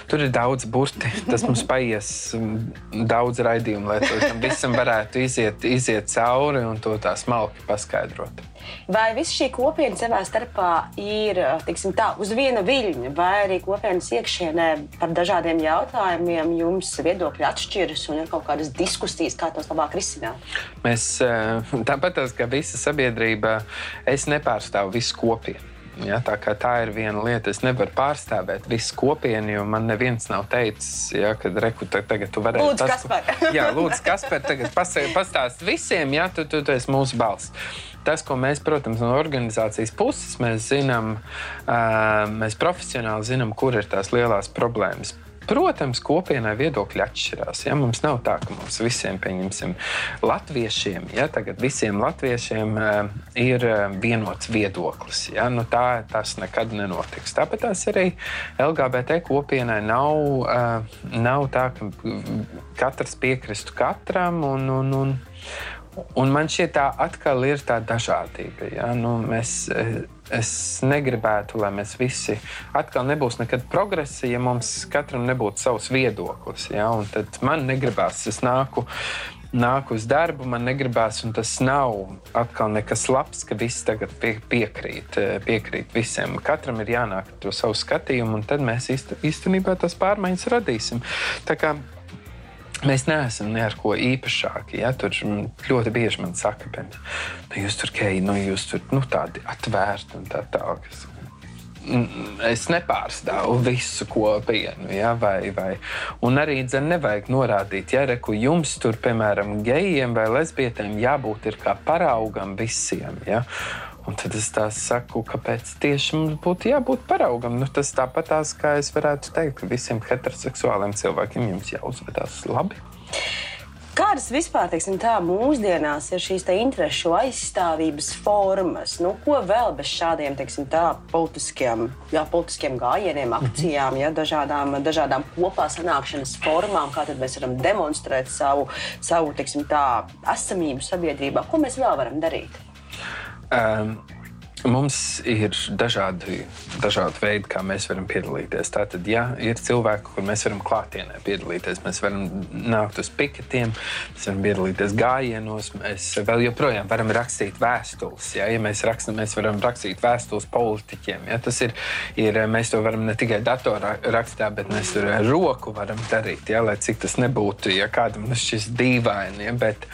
Tur ir daudz burti. Tas mums paies mm, daudz raidījumu, lai tam visam varētu iziet, iziet cauri un to tā smalki paskaidrot. Vai visa šī kopiena savā starpā ir tiksim, tā, uz viena viļņa, vai arī kopienas iekšienē par dažādiem jautājumiem jums viedokļi atšķiras un ir kaut kādas diskusijas, kā tos labāk risināt? Mēs tāpat kā visa sabiedrība, es nepārstāvu visu kopienu. Ja, tā, tā ir viena lieta. Es nevaru pārstāvēt visu kopienu, jo man neviens nav teicis, ja, ka reku, tagad tu varēsi. Lūdzu, Kaspar. (laughs) jā, lūdzu, Kaspar, tagad pastāst visiem, ja tu, tu, tu esi mūsu balss. Tas, ko mēs, protams, no organizācijas puses zinām, mēs profesionāli zinām, kur ir tās lielās problēmas. Protams, kopienai viedokļi atšķirās. Ja? Mums nav tā, ka mums visiem, pieņemsim, latviešiem, ja tagad visiem latviešiem uh, ir uh, vienots viedoklis. Ja? Nu, tā tas nekad nenotiks. Tāpēc tās arī LGBT kopienai nav, uh, nav tā, ka katrs piekristu katram. Un, un, un, Un man šķiet, tā atkal ir tā dažādība. Ja? Nu, mēs, eh, es negribētu, lai mēs visi atkal nebūs nekad progresa, ja mums katram nebūtu savs viedoklis. Ja? Un tad man negribās, es nāku. Nāku uz darbu, man negribās, un tas nav atkal nekas labs, ka visi tagad pie, piekrīt, piekrīt visiem. Katram ir jānāk ar to savu skatījumu, un tad mēs īstenībā tās pārmaiņas radīsim. Tā kā Mēs neesam ne ar ko īpašāki. Ja? Tur ļoti bieži man saka, ka nu, jūs tur kei, nu, jūs tur nu, tādi atvērti un tā tālāk. Es nepārstāvu visu kopienu, ja, vai, vai. Un arī dzen, nevajag norādīt, ja reku jums tur, piemēram, gejiem vai lesbietēm jābūt kā paraugam visiem. Ja. Un tad es tā saku, kāpēc tieši mums būtu jābūt paraugam. Nu, tas tāpat tās, kā es varētu teikt, ka visiem heteroseksuāliem cilvēkiem jums jāuzvedās labi. Kādas vispār teiksim, tā, mūsdienās ir šīs interesu aizstāvības formas? Nu, ko vēl bez šādiem teiksim, tā, politiskiem, jā, politiskiem gājieniem, mhm. akcijām, ja, dažādām, dažādām kopā sanākšanas formām, kā mēs varam demonstrēt savu, savu teiksim, tā, esamību sabiedrībā? Ko mēs vēl varam darīt? Um, Mums ir dažādi, dažādi veidi, kā mēs varam piedalīties. Tātad, ja ir cilvēki, kur mēs varam klātienē piedalīties, mēs varam nākt uz piketiem, mēs varam piedalīties gājienos, mēs vēl joprojām varam rakstīt vēstules. Ja, ja mēs, rakstam, mēs varam rakstīt vēstules politiķiem, ja, tas ir, ir, mēs to varam ne tikai datorā rakstā, bet mēs to ar roku varam darīt, ja, lai cik tas nebūtu, ja kādam šis dīvaini. Ja, bet,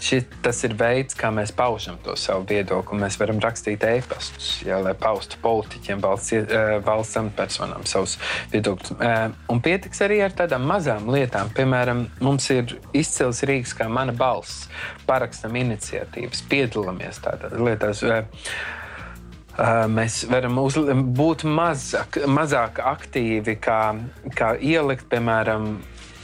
Šis, tas ir veids, kā mēs paužam to savu viedokli. Mēs varam rakstīt e-pastus, ja, lai paustu politiķiem, valsts, uh, valsts amatpersonām savus viedokļus. Uh, un pietiks arī ar tādām mazām lietām. Piemēram, mums ir izcils rīks, kā mana balss. Parakstam iniciatīvas, piedalāmies tādās lietās. Uh, mēs varam uz, būt mazāk, mazāk aktīvi, kā, kā ielikt, piemēram,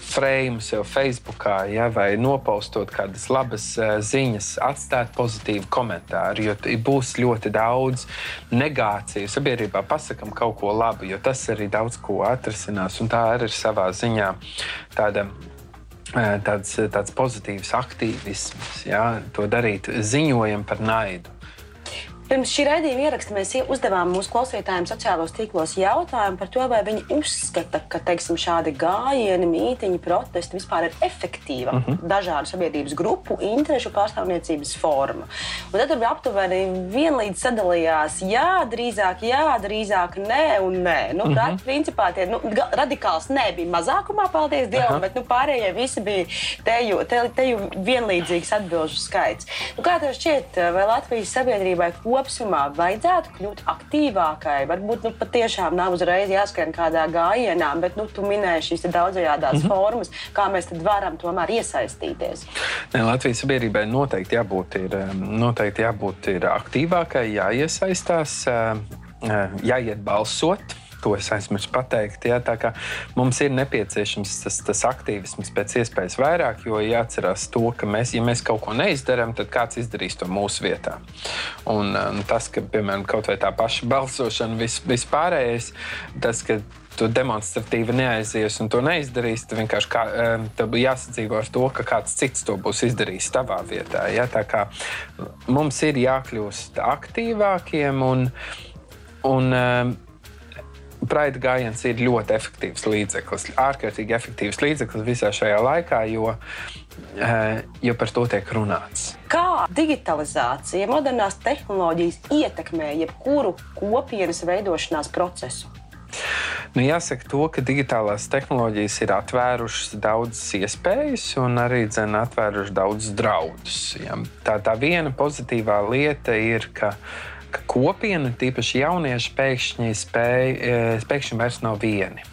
frame sev Facebookā, ja, vai nopaustot kādas labas uh, ziņas, atstāt pozitīvu komentāru, jo būs ļoti daudz negāciju sabiedrībā. Pasakam kaut ko labu, jo tas arī daudz ko atrisinās, un tā arī ir savā ziņā tāda tāds, tāds pozitīvs aktīvisms, ja, to darīt, ziņojam par naidu. Pirms šī raidījuma ieraksta mēs uzdevām mūsu klausītājiem sociālos tīklos jautājumu par to, vai viņi uzskata, ka teiksim, šādi gājieni, mītīņi, protesti vispār ir efektīva uh mhm. -huh. dažādu sabiedrības grupu interešu pārstāvniecības forma. Un tad bija aptuveni vienlīdz sadalījās, jā, drīzāk, jā, drīzāk, nē, un nē. Nu, uh mhm. -huh. Principā tie nu, radikāls nē bija mazākumā, paldies Dievam, uh -huh. bet nu, pārējie visi bija teju, te, teju vienlīdzīgs atbilžu skaits. Nu, kā tev šķiet, vai Latvijas sabiedrībai kopumā vajadzētu kļūt aktīvākai. Varbūt nu, patiešām nav uzreiz jāskrien kādā gājienā, bet nu, tu minēji šīs daudzajādās mm -hmm. formas, kā mēs varam tomēr iesaistīties. Ne, Latvijas sabiedrībai noteikti jābūt, ir, noteikti jābūt ir aktīvākai, jāiesaistās, jāiet balsot to es aizmirsu pateikt. Ja, mums ir nepieciešams tas, tas aktīvisms pēc iespējas vairāk, jo jāatcerās to, ka mēs, ja mēs kaut ko neizdarām, tad kāds izdarīs to mūsu vietā. Un, un tas, ka, piemēram, kaut vai tā paša balsošana vis, vispārējais, tas, ka tu demonstratīvi neaizies un to neizdarīs, tad vienkārši kā, tev bija jāsadzīvo ar to, ka kāds cits to būs izdarījis tavā vietā. Ja? Tā kā mums ir jākļūst aktīvākiem un, un Praida gājiens ir ļoti efektīvs līdzeklis, ārkārtīgi efektīvs līdzeklis visā šajā laikā, jo, eh, jo par to tiek runāts. Kā digitalizācija, modernās tehnoloģijas ietekmē jebkuru kopienas veidošanās procesu? Nu, jāsaka, to, ka digitālās tehnoloģijas ir atvērušas daudzas iespējas un arī dzen, atvērušas daudzus draudus. Ja. Tā, tā viena pozitīvā lieta ir, ka ka kopiena, tīpaši jaunieši, pēkšņi, spēj, e, pēkšņi vairs nav vieni.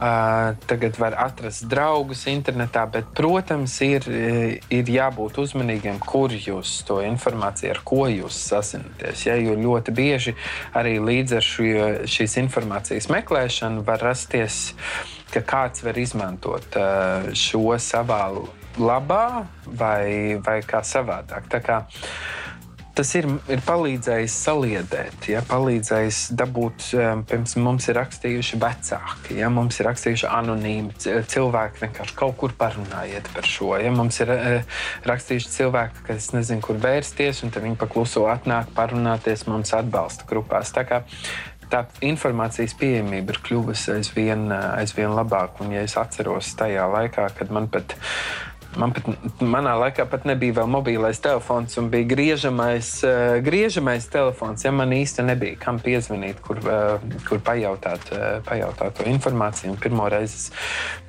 Uh, tagad var atrast draugus internetā, bet, protams, ir, e, ir jābūt uzmanīgiem, kur jūs to informāciju, ar ko jūs sazināties. Ja, jo ļoti bieži arī līdz ar šo, šīs informācijas meklēšanu var rasties, ka kāds var izmantot uh, šo savā labā vai, vai kā savādāk. Tā kā, uh, tas ir, ir palīdzējis saliedēt, ja, palīdzējis dabūt, um, piemēram, mums ir rakstījuši vecāki, ja, mums ir rakstījuši anonīmi cilvēki, vienkārši kaut kur parunājiet par šo. Ja, mums ir uh, rakstījuši cilvēki, kas nezina, kur vērsties, un viņi pakluso atnāk parunāties mums atbalsta grupās. Tā, kā, tā informācijas pieejamība ir kļuvusi aizvien, aizvien labāka. Un, ja es atceros tajā laikā, kad man pat Man pat, manā laikā pat nebija vēl mobilais telefons, un bija griežamais, uh, griežamais telefons. Ja man īsti nebija kam piezvanīt, kur, uh, kur pajautāt, uh, pajautāt to informāciju. Pirmo reizi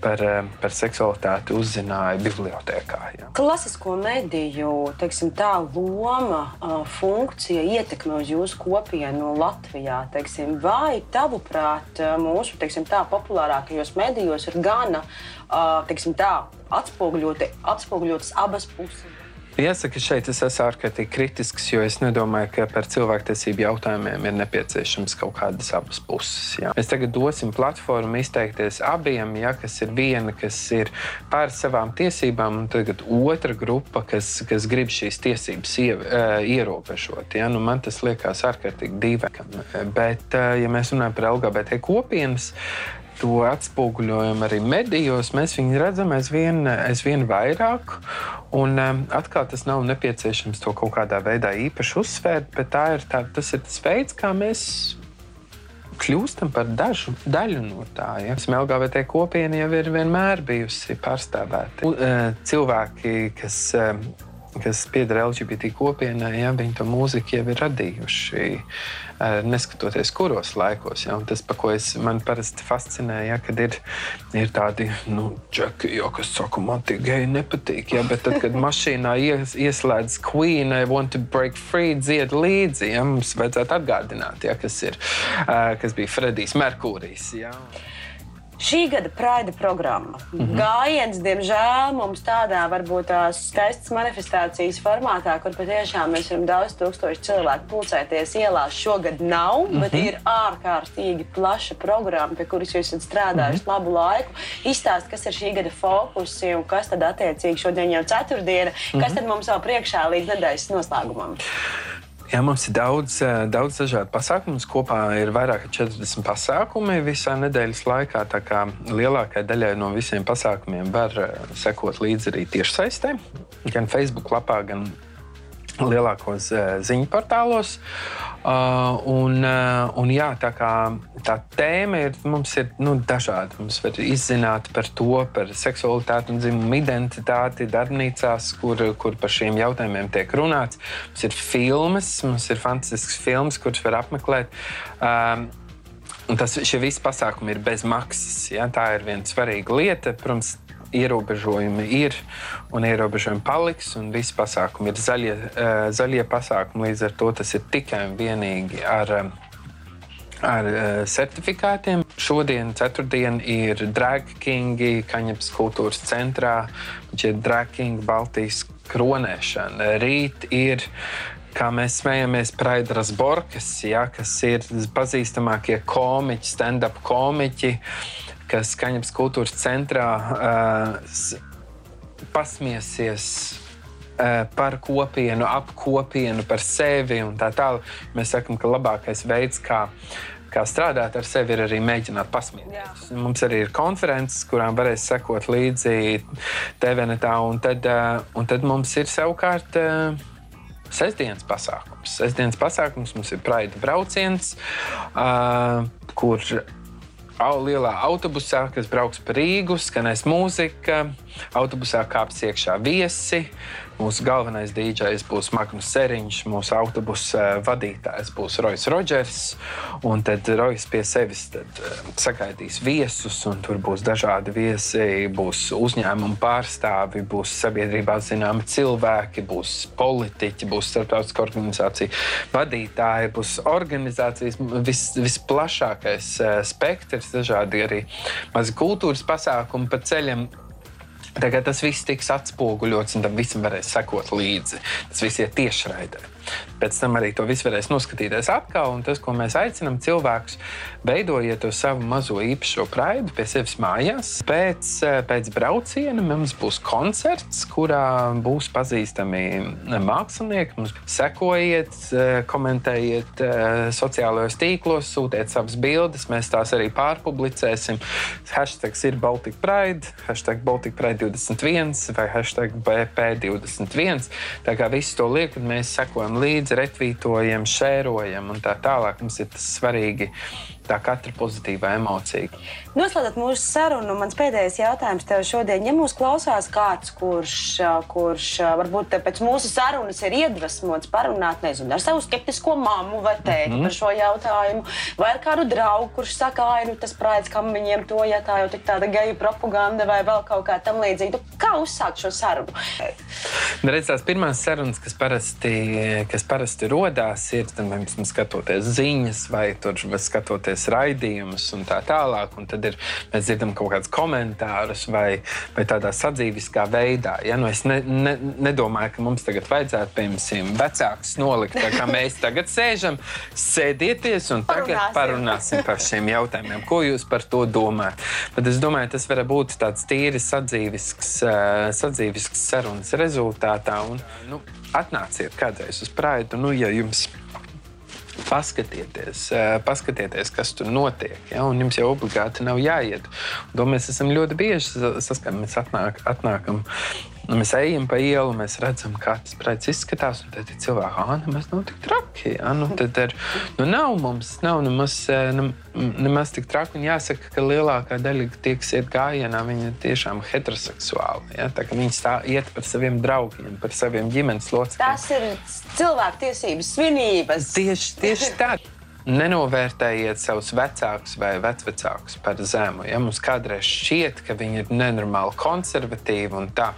par, uh, par seksualitāti uzzināju bibliotekā. Ja. Klasisko mediju teiksim, tā loma, uh, funkcija, ietekme uz jūsu kopienu Latvijā. Teiksim, vai tavuprāt, mūsu teiksim, tā, populārākajos medijos ir gana teiksim, tā, atspoguļotas abas puses. Jāsaka, šeit es esmu ārkārtīgi kritisks, jo es nedomāju, ka par cilvēktiesību jautājumiem ir nepieciešams kaut kādas abas puses. Jā. Mēs tagad dosim platformu izteikties abiem, ja, kas ir viena, kas ir pār savām tiesībām, un tagad otra grupa, kas, kas grib šīs tiesības ie, ierobežot. Ja. Nu, man tas liekas ārkārtīgi dīvaini. Bet, ja mēs runājam par LGBT kopienas, to atspoguļojam arī medijos, mēs viņu redzam aizvien, aizvien vairāk. Un um, atkal tas nav nepieciešams to kaut kādā veidā īpaši uzsvērt, bet tā ir tā, tas ir tas veids, kā mēs kļūstam par dažu daļu no tā. Ja? LGBT kopiena jau ir vienmēr bijusi pārstāvēta. Uh, cilvēki, kas um, kas pieder LGBT kopienai, ja, viņi to mūziku jau ir radījuši. Eh, neskatoties, kuros laikos. Ja, tas, ko es, man parasti fascinē, ja, kad ir, ir tādi nu, čeki, jo, kas saka, man tie geji nepatīk. Ja, bet tad, kad mašīnā ies, ieslēdz Queen, I want to break free, dzied līdzi, ja, mums vajadzētu atgādināt, ja, kas, ir, eh, kas bija Fredijs Merkūrijs. Ja. Šī gada Praida programma. Mm -hmm. Gājiens, diemžēl, mums tādā varbūt tās skaistas manifestācijas formātā, kur patiešām mēs varam daudz tūkstoši cilvēku pulcēties ielās, šogad nav, mm -hmm. bet ir ārkārtīgi plaša programma, pie kuras jūs esat strādājuši mm -hmm. labu laiku. Izstāst, kas ir šī gada fokusi un kas tad attiecīgi šodien jau ceturtdiena, mm -hmm. kas tad mums vēl priekšā līdz nedēļas noslēgumam. Jā, mums ir daudz, eh, daudz dažādu pasākumu. Kopā ir vairāk nekā 40 pasākumi visā nedēļas laikā. Tā kā lielākajai daļai no visiem pasākumiem var eh, sekot līdzi arī tiešsaistē, gan Facebook lapā, gan lielākos uh, ziņu portālos. Uh, un, uh, un jā, tā, kā, tā tēma ir, mums ir nu, dažāda. Mums var izzināt par to, par seksualitāti un dzimumu identitāti darbnīcās, kur, kur par šiem jautājumiem tiek runāts. Mums ir filmas, mums ir fantastisks filmas, kuras var apmeklēt. Um, Un tas, šie visi pasākumi ir bez maksas. Ja? Tā ir viena svarīga lieta. Protams, ierobežojumi ir un ierobežojumi paliks, un visi pasākumi ir zaļie, uh, zaļie pasākumi. Līdz ar to tas ir tikai un vienīgi ar. Uh, ar uh, certifikātiem. Šodien, ceturtdien, ir Drag Kingi, Kaņepes kultūras centrā, viņš ir Drag King Baltijas kronēšana. Rīt ir kā mēs smējamies, Praidras Borkas, ja, kas ir pazīstamākie komiķi, stand-up komiķi. Uh, kas Kaņepes kultūras centrā uh, pasmiesies uh, par kopienu, ap kopienu, par sevi un tā tālāk. Mēs sakām, ka labākais veids, kā kā strādāt ar sevi, ir arī mēģināt pasmieties. Jā. Mums arī ir konferences, kurām varēs sekot līdzi TVNetā, un tad, un tad mums ir savukārt sestdienas pasākums. Sestdienas pasākums mums ir Praida brauciens, kur lielā autobusā, kas brauks pa Rīgu, skanēs mūzika, autobusā kāps iekšā viesi. Mūsu galvenais dīdžers būs Magnus Seriņš, mūsu autobusa vadītājs būs Rojas Rodžers. Tad Rojas pie sevis tad, uh, sagaidīs viesus, un tur būs dažādi viesi. Būs uzņēmumu pārstāvi, būs sabiedrībā zināmi cilvēki, būs politiķi, būs starptautiskā organizācija vadītāji, būs organizācijas vis, visplašākais uh, spektrs, dažādi arī mazi kultūras pasākumi pa ceļam Tagad tas viss tiks atspoguļots, un tam visam varēs sekot līdzi. Tas viss ir tiešraidē. Pēc tam arī to visu varēs noskatīties atkal. Tas, ko mēs aicinām cilvēkus, veidojiet to savu mazo īpašo praidu pie sevis mājās. Pēc, pēc brauciena mums būs koncerts, kurā būs pazīstami mākslinieki. Mums sekojiet, komentējiet sociālajos tīklos, sūtiet savas bildes. Mēs tās arī pārpublicēsim. Hashtag ir Baltic Pride, hashtag Baltic Pride 21 vai hashtag BP21. Tā kā visu to liek, un mēs sekojam sekojam līdzi, retvītojam, šērojam un tā tālāk. Mums ir tas svarīgi tā katra pozitīvā emocija. Noslēdzot mūsu sarunu, mans pēdējais jautājums tev šodien. Ja mūs klausās kāds, kurš, kurš varbūt pēc mūsu sarunas ir iedvesmots parunāt nezinu, ar savu skeptisko mammu vai tēti mm -hmm. par šo jautājumu, vai ar kādu draugu, kurš saka, ka nu, tas prāts, kam viņiem to, ja tā jau tik tāda geju propaganda vai vēl kaut kā tam līdzīga, kā uzsākt šo sarunu? Nu, redz, tās pirmās sarunas, kas parasti, kas parasti rodās, ir tam, skatoties ziņas vai tur, skatoties klausīties raidījumus un tā tālāk. Un tad ir, mēs dzirdam kaut kādus komentārus vai, vai tādā sadzīviskā veidā. Ja? Nu, es ne, ne, nedomāju, ka mums tagad vajadzētu, piemēram, vecākus nolikt, tā kā mēs tagad sēžam, sēdieties un tagad parunāsim, parunāsim par šiem jautājumiem. Ko jūs par to domājat? Bet es domāju, tas var būt tāds tīri sadzīvisks, sadzīvisks sarunas rezultātā. Un, nu, atnāciet kādreiz uz Praidu, nu, ja jums paskatieties, eh, paskatieties, kas tur notiek. Ja? Un jums jau obligāti nav jāiet. To mēs esam ļoti bieži saskaramies. Mēs atnāk, atnākam mēs ejam pa ielu, mēs redzam, kā tas prāts izskatās. Tad ir cilvēki, ah, nemaz nav tik traki. Ja? Nu, tad ir, nu, nav mums, nav nemaz, ne, nemaz tik traki. Un jāsaka, ka lielākā daļa kas iet gājienā, viņi ir tiešām heteroseksuāli. Ja? Viņi tā iet par saviem draugiem, par saviem ģimenes locekļiem. Tas ir cilvēku tiesības svinības. Tieši, tieši tā. Nenovērtējiet savus vecākus vai vecākus par zemu. Ja mums kādreiz šķiet, ka viņi ir nenormāli konservatīvi un tā,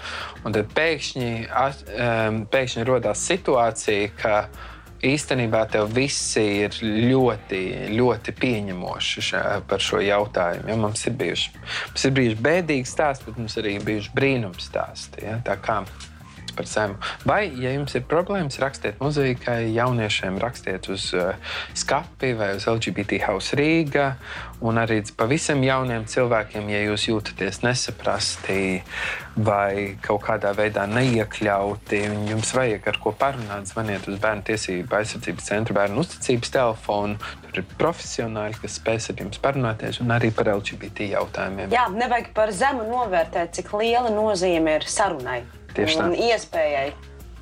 un tad pēkšņi, pēkšņi radās situācija, ka īstenībā tev visi ir ļoti, ļoti pieņemoši šā, par šo jautājumu. Ja? Mums ir bijuši, mums ir bijuši bēdīgi stāsti, bet mums arī bijuši brīnums stāsti. Ja? Tā kā par zemu. Vai, ja jums ir problēmas, rakstiet muzikai, jauniešiem rakstiet uz uh, skati vai uz LGBT House Rīga. Un arī pavisam jauniem cilvēkiem, ja jūs jūtaties nesaprasti vai kaut kādā veidā neiekļauti, un jums vajag ar ko parunāt, zvaniet uz Bērnu tiesību aizsardzības centra bērnu uzticības telefonu. Tur ir profesionāļi, kas spēs ar jums parunāties, un arī par LGBT jautājumiem. Jā, nevajag par zemu novērtēt, cik liela nozīme ir sarunai. Tieši tā. Un iespējai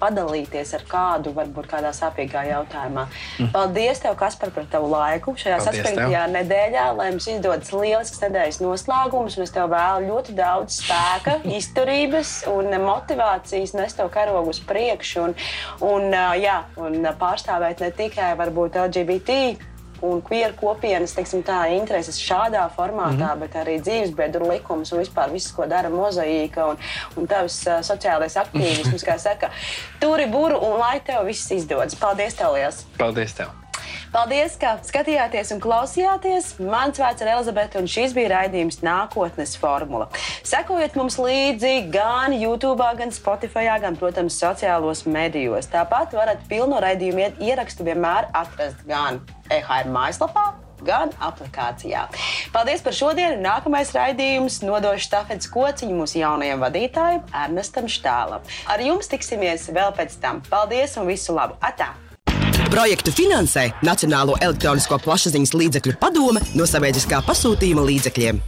padalīties ar kādu, varbūt kādā sāpīgā jautājumā. Mm. Paldies, tev, Kaspar, par tavu laiku šajā saspringtajā nedēļā, lai mums izdodas lielisks nedēļas noslēgums. un Es tev vēlu ļoti daudz spēka, (laughs) izturības un motivācijas nest tev karogu uz priekšu un, un, jā, un pārstāvēt ne tikai varbūt LGBT un queer kopienas teiksim, tā, intereses šādā formātā, mm -hmm. bet arī dzīvesbiedru likums un vispār viss, ko dara mozaīka un, un tavs uh, sociālais aktīvisms, (laughs) kā saka, turi buru un lai tev viss izdodas. Paldies, tev liels! Paldies! Tev. Paldies, ka skatījāties un klausījāties. Mans vārds ir Elizabete, un šis bija raidījums Nākotnes formula. Sekojiet mums līdzi gan YouTube, gan Spotify, gan, protams, sociālos medijos. Tāpat varat pilno raidījumu ierakstu vienmēr atrast gan EHR mājaslapā, gan aplikācijā. Paldies par šodienu. Nākamais raidījums nodošu stafetes kociņu mūsu jaunajam vadītājam, Ernestam Štālam. Ar jums tiksimies vēl pēc tam. Paldies un visu labu! Atā! Projektu finansē Nacionālo elektronisko plašsaziņas līdzekļu padome no sabiedriskā pasūtījuma līdzekļiem.